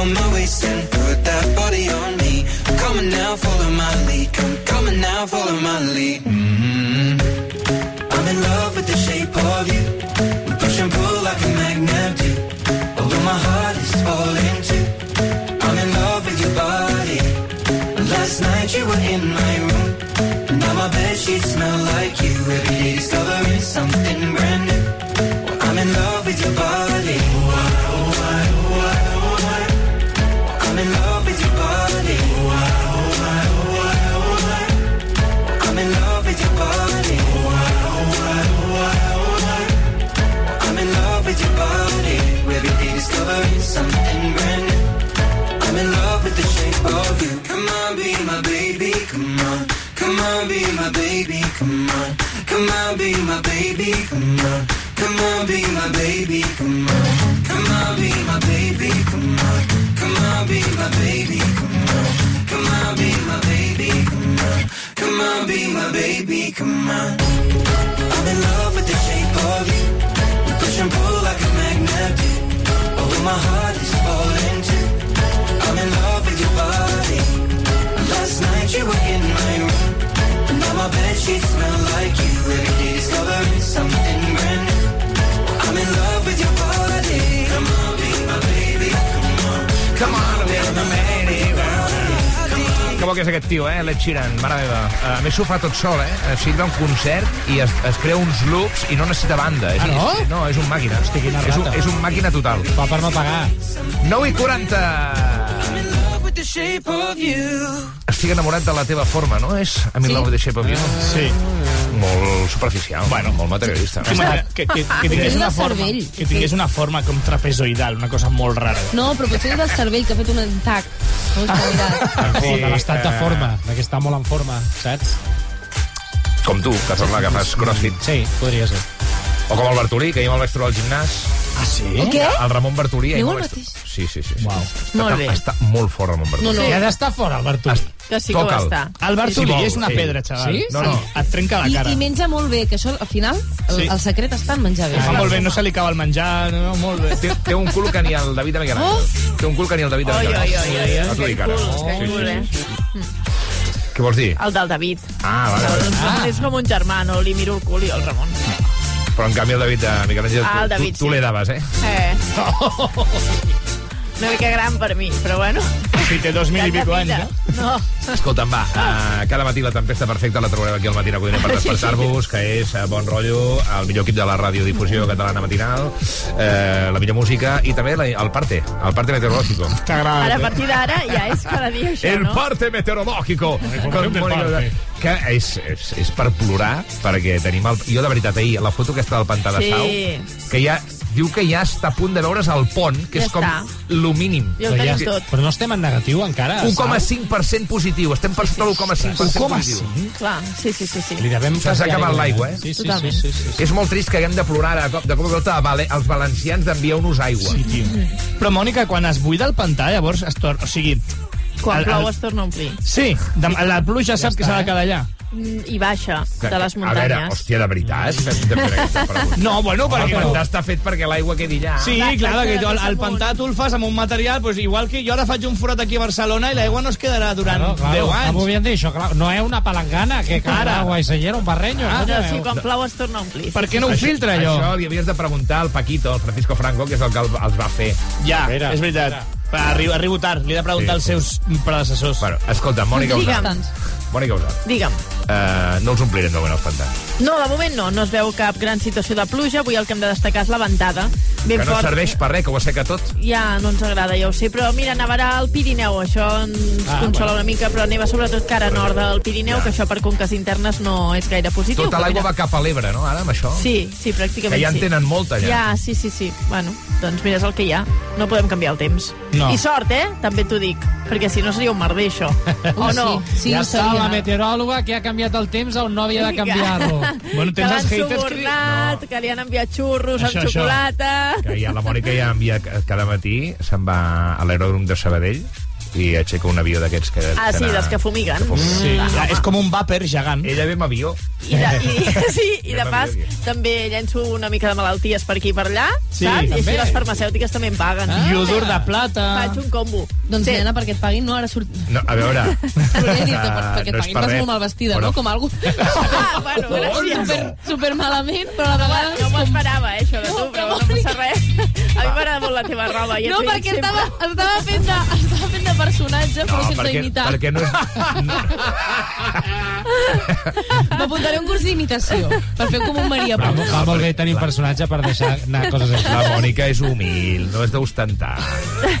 On my waist and put that body on me. Come on now, follow my lead. Come on now, follow my lead. Mhm. I'm in love with the shape of you. We push and pull like a magnet do. Although my heart is falling too. I'm in love with your body. Last night you were in my room. Now my bed sheets smell like you. Every day discovering something brand new. Well, I'm in love with your body. On, be my baby. Come on. Come on, be my baby. Come on. Come on, be my baby. Come on. Come on, be my baby. Come on. Come on, be my baby. Come on. Come on, be my baby. Come on. Come on, be my baby. Come on. I'm in love with the shape of you. We push and pull like a magnet. Although my heart is falling aquest tio, eh? L'Ed Sheeran, mare meva. A més, s'ho fa tot sol, eh? Així va a un concert i es, es crea uns loops i no necessita banda. És, Ah, no? És, no, és un màquina. Hosti, quina és, un, rata. és un màquina total. Fa per no pagar. 9 i 40. With the shape of you. Estic enamorat de la teva forma, no? És I'm in Sí. love with the shape of you. Sí. molt superficial, bueno. molt materialista. T'imagina Que, que, que, tingués És una forma, que tingués una forma com trapezoidal, una cosa molt rara. No, però potser és del cervell que ha fet un tac. Mirat. Sí, de l'estat de forma, de que està molt en forma, saps? Com tu, que sembla que fas crossfit. Sí, podria ser. O com el Bartolí, que ahir me'l vaig trobar al gimnàs. Ah, sí? El què? El Ramon Bartolí. ahir Diu el mateix? Sí, sí, sí. sí. Uau. Està, Molt bé. està molt fort, Ramon Bartolí. No, no. Que ha d'estar fora, el Bartolí. Que sí que ho Toca'l. està. El Bartolí Sí, sí, és una sí. pedra, xaval. Sí? No, no. Et trenca la cara. I menja molt bé, que això, al final, el, Sí. el secret està en menjar bé. Ho fa molt bé, no se li cau el menjar, no, molt bé. Té, té un cul que ni el David de Miguel Ángel. Oh! Té un cul que ni el David de Oi, Miguel oi, Ángel. oi, oi, oi. No t'ho dic ara. Que cul, Sí, sí. eh? Què vols dir? El del David. Ah, vale. vale. Ah. És com un germà, no? Li miro el cul i el Ramon. Però en canvi el David de Miguel Ángel, Ah, el tu, David, tu, tu sí. l'he daves, eh? Eh. Una mica gran per mi, però bueno. Sí, té dos mil i pico anys, eh? No. Escolta'm, va, uh, cada matí la tempesta perfecta la trobarem aquí al Matina Codina per despertar-vos, que és uh, Bon Rotllo, el millor equip de la radiodifusió catalana matinal, uh, la millor música i també la, el parte, el parte meteorológico. T'agrada. Ara, a partir d'ara, ja és cada dia això, El no? parte meteorológico. Que és, és, és per plorar, perquè tenim el... Jo, de veritat, ahir, la foto aquesta del pantà de Sí. Sau, que ja diu que ja està a punt de veure's el pont, que Ja és com està. lo mínim. Ja ho tenim tot. Però no estem en negatiu encara. 1,5% positiu. Estem per sota l'1,5% positiu. Clar, sí, sí, sí. sí. Li devem Se'ns ha quasi acabat aigua, l'aigua, eh? Sí, sí, sí, sí, sí, sí. És molt trist que haguem de plorar ara, de cop, de volta vale, els valencians d'envieu-nos aigua. Sí, tio. Però, Mònica, quan es buida el pantà, llavors es torna... O sigui, Quan El- plou el- es torna a omplir. sí, de, la pluja sap que s'ha de quedar allà. Mm, I baixa de les A veure, muntanyes. hòstia, de veritat? Fem de. No, bueno, El perquè... pantà està fet perquè l'aigua quedi allà. Sí, Va, clar, que tu, el, el pantà tu el fas amb un material, doncs igual que jo ara faig un forat aquí a Barcelona i l'aigua no es quedarà durant Claro, claro, 10 anys. Muy bien dicho, claro. No es una palangana que cae Ara. agua y se llena un barreño. Ah, No, sí, quan plou es torna a omplir. Per què no ho Això- filtra, allò? Això li havies de preguntar al Paquito, al Francisco Franco, que és el que el- els va fer. Ja, és veritat. Arribo, arribo tard, li he de preguntar Sí, als seus predecessors. Bueno, escolta, Mònica Digue'm. Usat. Mònica Usat. Digue'm. Uh, no els omplirem de els pantans. No, de moment no. No es veu cap gran situació de pluja. Avui el que hem de destacar és la ventada. Ben que no fort. serveix per res, que ho asseca tot. Ja no ens agrada, ja ho sé, però mira, nevarà al Pirineu, això ens Ah, consola bueno. una mica, però neva sobretot cara nord del Pirineu, Ja. que això per conques internes no és gaire positiu. Tota però l'aigua mira. va cap a l'Ebre, no, ara, amb això? Sí, sí, pràcticament Que ja en sí. tenen molta, ja. Ja, sí, sí, sí. Bueno, doncs mira, és el que hi ha. No podem canviar el temps. No. I sort, eh? També t'ho dic, perquè si no seria un merder, això. o no? Sí, ja està la meteoròloga que ha canviat el temps on no havia de canviar-lo. Bueno, que l'han subornat, que li han enviat xurros Això, amb això. xocolata... Que ja la Mònica ja envia cada matí, se'n va a l'aeròdrom de Sabadell i aixeca un avió d'aquests que... Ah, sí, dels que fumiguen. Sí, Mm, ja, és com un vàper gegant. Ella ve amb avió. I de, i, sí, i de pas també llenço una mica de malalties per aquí i per allà, Sí, saps? I així també. les farmacèutiques també em paguen. Ah. Iodur de plata. Faig un combo. Doncs, Sí. nena, perquè et paguin, no? Ara surt... No, a veure... Perquè et és paguin vas molt mal vestida, no? Com algú... Ah, bueno, gràcies. super, super malament, però a la vegada... No m'ho esperava, eh, això de tu, però no passa res. A mi m'agrada molt la teva roba. Ja No, perquè sempre. estava, estava, fent de, estava fent de personatge, però No, sense perquè, imitar. perquè no és... M'apuntaré a un curs d'imitació, per fer com un Maria Va, Pous. va molt bé tenir un personatge per deixar anar coses així. La Mònica és humil, no és d'ostentar.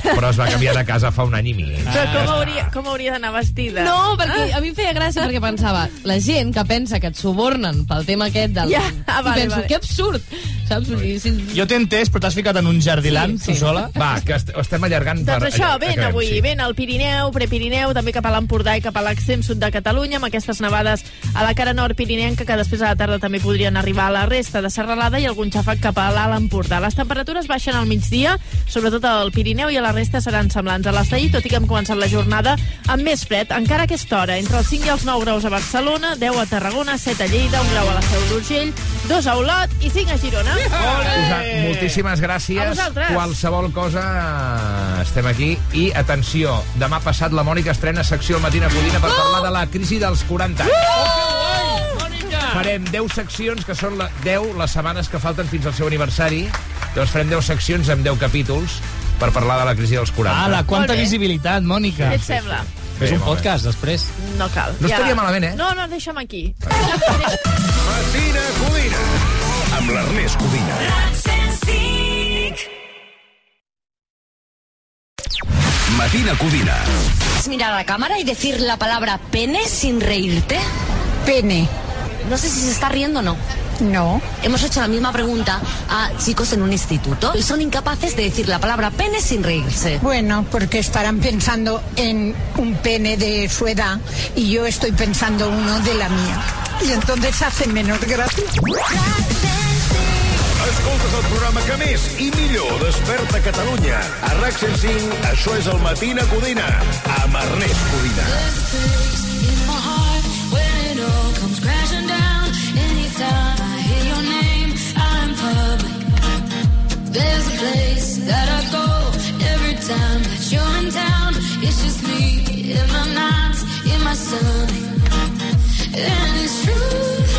Però es va canviar de casa fa un any i mig. Però com hauria, com hauria d'anar vestida? No, perquè a mi em feia gràcia perquè pensava, la gent que pensa que et subornen pel tema aquest del... Ja, ah, I vale, penso, vale. que absurd, saps? Si... Jo t'he entès, però t'has ficat en un jardilant, Sí, tu sí. sola. Va, que est estem allargant per... Doncs això, allà, ven acabem, avui, sí. ven al Pirineu, Prepirineu, també cap a l'Empordà i cap a l'extrem sud de Catalunya, amb aquestes nevades a la cara nord pirinenca, que després a la tarda també podrien arribar a la resta de serralada i algun xàfec cap a l'alt Empordà. Les temperatures baixen al migdia, sobretot al Pirineu, i a la resta seran semblants a les d'ahir, tot i que hem començat la jornada amb més fred, encara a aquesta hora, entre els 5 i els 9 graus a Barcelona, 10 a Tarragona, 7 a Lleida, 1 grau a la Seu d'Urgell, 2 a Olot i 5 a Girona. Usat, moltíssimes A gràcies. Vosaltres. Qualsevol cosa estem aquí. I atenció, demà passat la Mònica estrena secció al Matina Codina per parlar de la crisi dels 40 anys. Farem 10 seccions, que són la, 10 les setmanes que falten fins al seu aniversari. Llavors farem 10 seccions amb 10 capítols per parlar de la crisi dels 40. Ala, quanta Molt bé. visibilitat, Mònica. Què et sembla? Fes un podcast, després. No cal. No estaria malament, eh? No, no, deixa'm aquí. Matina Codina. Amb l'Ernest Codina. Matina Codina. ¿Puedes mirar a la cámara y decir la palabra pene sin reírte? Pene. no sé si se está riendo o no. No. Hemos hecho la misma pregunta a chicos en un instituto y son incapaces de decir la palabra pene sin reírse. Bueno, porque estarán pensando en un pene de su edad y yo estoy pensando uno de la mía. Y entonces hace menos gracia. Escoltes el programa que més i millor desperta Catalunya. A RAC 105, això és el Matina Codina, amb Ernest Codina. there's a place that I go every time that you're in town. It's just me in my nights, in my stomach, and it's true.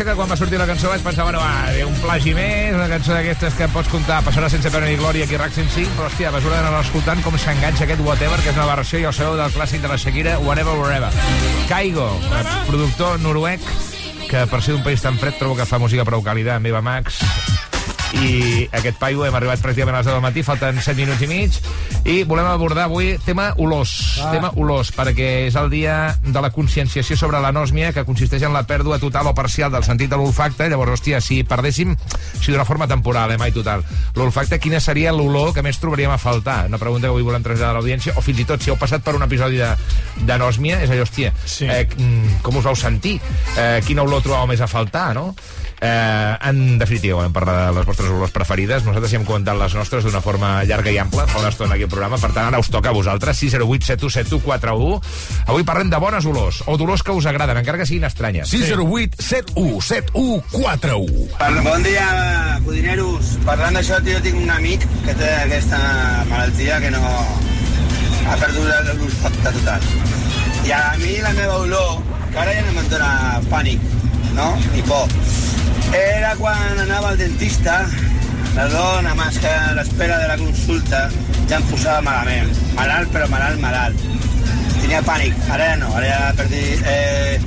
Reconèixer que quan va sortir la cançó vaig pensar, bueno, va, un plagi més, una cançó d'aquestes que pots comptar, passarà sense pena ni glòria aquí a RAC 105, però hòstia, a mesura d'anar escoltant com s'enganxa aquest Whatever, que és una versió, ja ho sabeu, del clàssic de la Shakira, Whatever, Wherever. Kaigo, eh, productor noruec, que per ser d'un país tan fred trobo que fa música prou càlida amb Eva Max i aquest paio hem arribat pràcticament a les 10 del matí, falten 7 minuts i mig i volem abordar avui tema olors, Ah. tema olors, perquè és el dia de la conscienciació sobre l'anòsmia que consisteix en la pèrdua total o parcial del sentit de l'olfacte, llavors, hòstia, si perdéssim, si d'una forma temporal, eh, mai total, l'olfacte, quina seria l'olor que més trobaríem a faltar? Una pregunta que avui volem traslladar a l'audiència, o fins i tot si heu passat per un episodi de- d'anòsmia, és allò, hòstia, sí. eh, mm, com us vau sentir? Eh, quina olor trobàveu més a faltar, no? Eh, en definitiva, volem parlar de les vostres olors preferides. Nosaltres ja hem comentat les nostres d'una forma llarga i ampla fa una estona aquí al programa. Per tant, ara us toca a vosaltres, 608 717141. Avui parlem de bones olors, o d'olors que us agraden, encara que siguin estranyes. 608 71 7141. Parla, bon dia, codineros. Parlant d'això, tio, tinc un amic que té aquesta malaltia que no... ha perdut l'olfacte total. I a mi la meva olor, que ara ja no me'n dóna pànic, no? Ni por. Era quan anava al dentista, la dona, més que a l'espera de la consulta, ja em posava malament. Malalt, però malalt, malalt. Tenia pànic, ara ja no, ara ja perdí... Eh,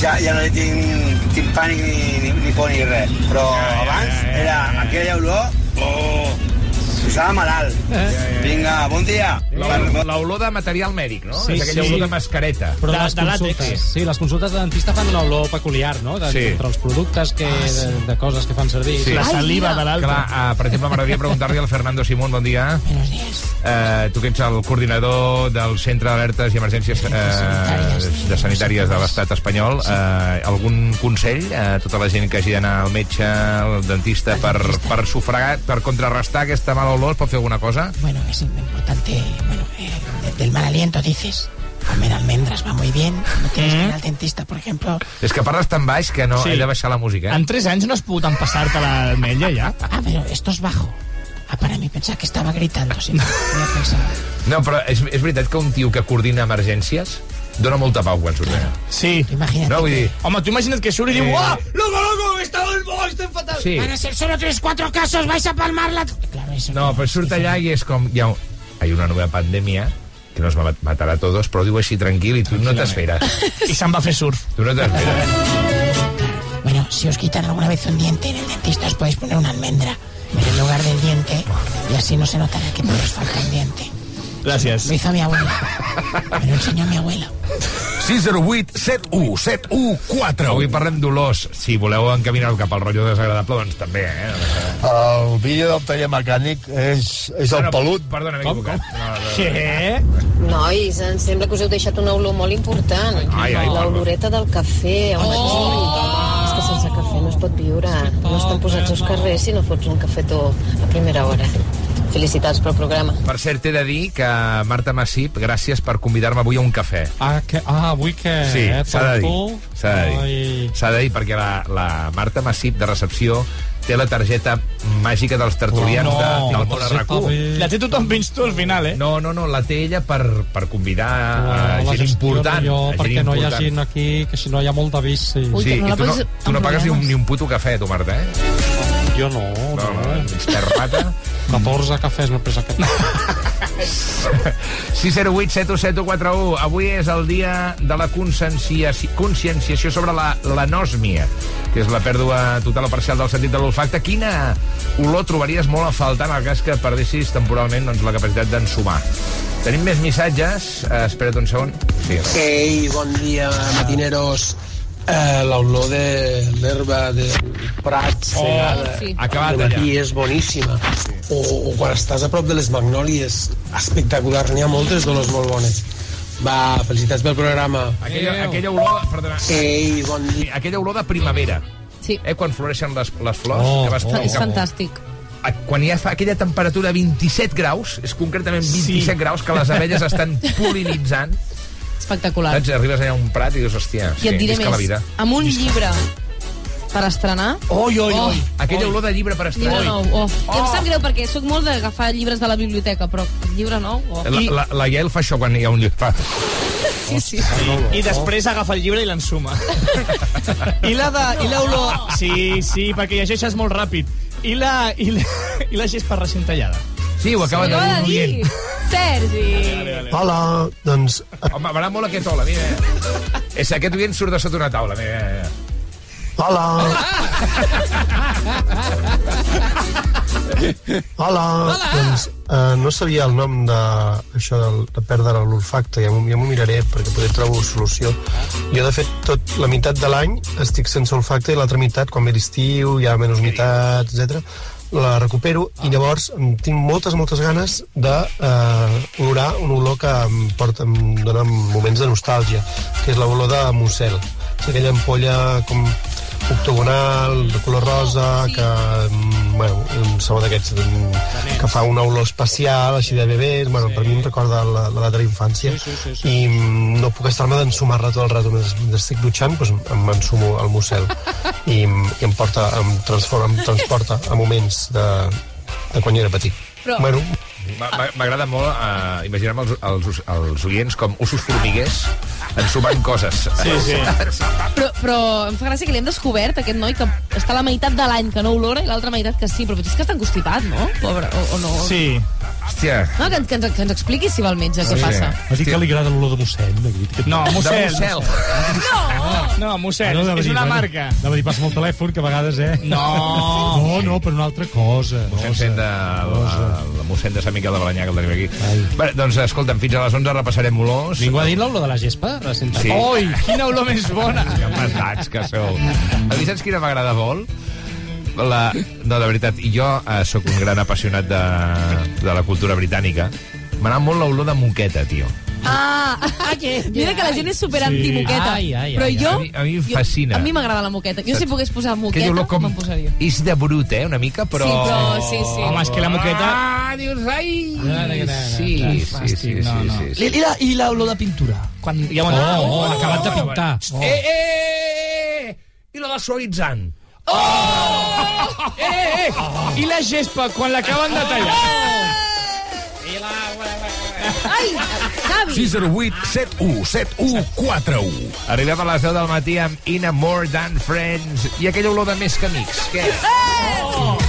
ja, ja no tinc, tinc pànic ni, ni, ni por ni res. Però abans era aquella olor... Oh, Posava malalt. Vinga, bon dia. La- L'olor de material mèdic, no? Sí, és aquella sí. olor de mascareta. Però les consultes, sí, les consultes de dentista fan una olor peculiar, no? De, Sí. Entre els productes que, de, de coses que fan servir. Sí. Clar, uh, per exemple, m'agradaria preguntar-li al Fernando Simón, bon dia. Buenos días. Uh, tu que ets el coordinador del Centre d'Alertes i Emergències uh, de Sanitàries de l'Estat espanyol, uh, algun consell a tota la gent que hagi d'anar al metge, al dentista, per, per sufragar, per contrarrestar aquesta mala olor? Es pot fer alguna cosa? Bueno, es importante, bueno, eh, del mal aliento dices. Comer almendras va muy bien. No tienes que ir al dentista, por ejemplo. És que parles tan baix que no Sí. he de baixar la música. En 3 anys no has pogut empassar-te l'ametlla, ja? Ah, pero esto es bajo. Ah, para mí pensaba que estaba gritando. Sí, voy a pensar. No, però és, és veritat que un tio que coordina emergències dona molta pau quan surt. Sí. Imagina't. No, vull dir... Home, tu imagina't que surt i diu Eh. Uah, loco, loco, està el bo, estem fatal. Sí. Van a ser solo tres, cuatro casos, vais a palmarla. Claro, eso. No, però surt allà i és com... Hi ha, hay una nova pandèmia que nos va- matarà a todos, però diu així tranquil i tu no t'esperes. I se'n va fer surf. Tu no t'esperes. Bueno, si os quitan alguna vez un diente en el dentista, os podéis poner una almendra en lugar del diente y así no se notará que no os falta un diente. Gràcies. Lo hizo mi abuela. Me lo enseñó mi abuela. 608 71 714 Avui parlem d'olors. Si voleu encaminar-ho cap al rotllo desagradable, doncs també, eh? El vídeo del taller mecànic és, és el No, no, pelut. Perdona, m'he equivocat. No, no, no. Què? Nois, em sembla que us heu deixat una olor molt important. Ai, ai, L'oloreta del cafè al matí. És que sense cafè no es pot viure. No estan posats els carrers si no fots un cafetó a primera hora. Felicitats pel programa. Per cert, t'he de dir que Marta Massip, gràcies per convidar-me avui a un cafè. Ah, que, ah avui que... Sí, eh, s'ha de dir. tu? S'ha de dir. S'ha de dir perquè la, la Marta Massip de recepció té la targeta màgica dels tertulians Oh, de, no. del Món RAC1. La té tothom menys tu al final, eh? No, no, no, la té ella per, per convidar Oh, a gent important. millor, a gent perquè no hi ha important. gent aquí, que si no hi ha molt de vici. sí, i tu no, tu no pagues ni un, ni un puto cafè, tu, Marta, eh? Jo no, No, no. no, ets perrata. 14 cafès m'he pres aquest. 608 71741. Avui és el dia de la conscienciació, conscienciació sobre la, l'anosmia, que és la pèrdua total o parcial del sentit de l'olfacte. Quina olor trobaries molt a faltar en el cas que perdessis temporalment doncs, la capacitat d'ensumar? Tenim més missatges. Uh, espera't un segon. Sí. Ei, bon dia, matineros. Eh, L'olor de l'herba de Prat segada sí. Acabat de matí allà. és boníssima. O, o quan estàs a prop de les magnòlies, espectacular, n'hi ha moltes d'olors molt bones. Va, felicitats pel programa. Aquella, aquella olor... Perdona. Ei, bon dia. Aquella olor de primavera. Sí. Eh, quan floreixen les, les flors. Oh, que vas Oh, és fantàstic. a- quan hi ha fa aquella temperatura 27 graus, és concretament 27 Sí. graus que les abelles estan polinitzant, Espectacular. saps? Arribes allà a un prat i dius, hòstia, I et diré visca la més, vida. amb un llibre per estrenar... Oi, oi, Oh. oi. Aquella olor de llibre per estrenar. Llibre nou, oh. I em sap greu perquè sóc molt d'agafar llibres de la biblioteca, però llibre nou... Oh. La, la, la Yael fa això quan hi ha un llibre. Sí, sí. I després agafa el llibre i l'ensuma. I la de... I l'olor... Sí, sí, perquè llegeixes molt ràpid. I la... I la, i la gespa recent tallada. Sí, ho acaba acaba de dir. Sergi. Hola, doncs... Home, m'agrada molt aquest hola, mira. És aquest oient surt de sota una taula, mira. mira. Hola. Hola. Hola. Doncs uh, no sabia el nom de, això de, de perdre l'olfacte, ja m'ho ja m'ho miraré perquè poder trobar solució. Jo, de fet, tot la meitat de l'any estic sense olfacte i l'altra meitat, quan ve l'estiu, hi ha menys humitat, etc la recupero i llavors tinc moltes, moltes ganes de eh, olorar un olor que em, porta, em dona moments de nostàlgia, que és l'olor de Mussel. És aquella ampolla com octogonal, de color rosa, que, mm, bueno, un sabor d'aquests mm, que fa una olor especial, així de bebès, bueno, per mi em recorda la, la data de la infància, Sí, sí, sí, sí. i mm, no puc estar-me d'ensumar-la tot el rato. Mentre, estic dutxant, doncs em ensumo el Mussel i, i em, porta, em, transforma, em transporta a moments de, de quan jo era petit. Però- Bueno, M'agrada molt uh, imaginar-me els, els, els oients com ossos formiguers ensumant coses. Sí, sí. Però, però em fa gràcia que l'hem descobert, aquest noi, que està la meitat de l'any que no olora i l'altra meitat que sí, però potser és que està encostipat, no? Pobre, o, o no? Sí. Hòstia. No, que, que, ens, que ens expliqui si va al metge què Sí. passa. Has dit que li agrada l'olor de mossèn. Que... No, mossèn. De mossèn. No, mossèn, Ah, anava a és dir, una bueno, marca. Anava a dir, passa amb el telèfon, que a vegades, eh? No. No, no, per una altra cosa. Mossèn Cent de, la, la mossèn de Sant Miquel de Balanyà, que el tenim aquí. Bé, doncs, escolta'm, fins a les 11 repassarem olors. Ningú ha dit l'olor de la gespa? Recentment? Sí. Oi, quina olor més bona. Que pesats que sou. A mi saps quina m'agrada molt? La... No, de veritat, jo eh, sóc un gran apassionat de, de la cultura britànica. M'agrada molt l'olor de moqueta, tio. Ah, mira que la gent és super anti-moqueta. Ai, ai, ai, però ai. jo... A mi- a mi em jo- fascina. A mi m'agrada la moqueta. Jo si pogués posar Que moqueta, com... me'n posaria. És de brut, eh, una mica, però... Sí, però sí, sí. Home, és que la moqueta... Ah, dius, ai! Sí, sí, sí, sí, no, no. sí, sí. I, i, la, I l'olor de pintura? Quan hi ha una... Oh, oh, acabat de pintar. Oh. Eh, eh! I la de suavitzant. Oh! Eh, eh, eh! I la gespa, quan l'acaben de tallar? Ai, Xavi! 608 71 71 41. Arribem a les 10 del matí amb In a More Than Friends i aquella olor de més que amics. Què? Eh!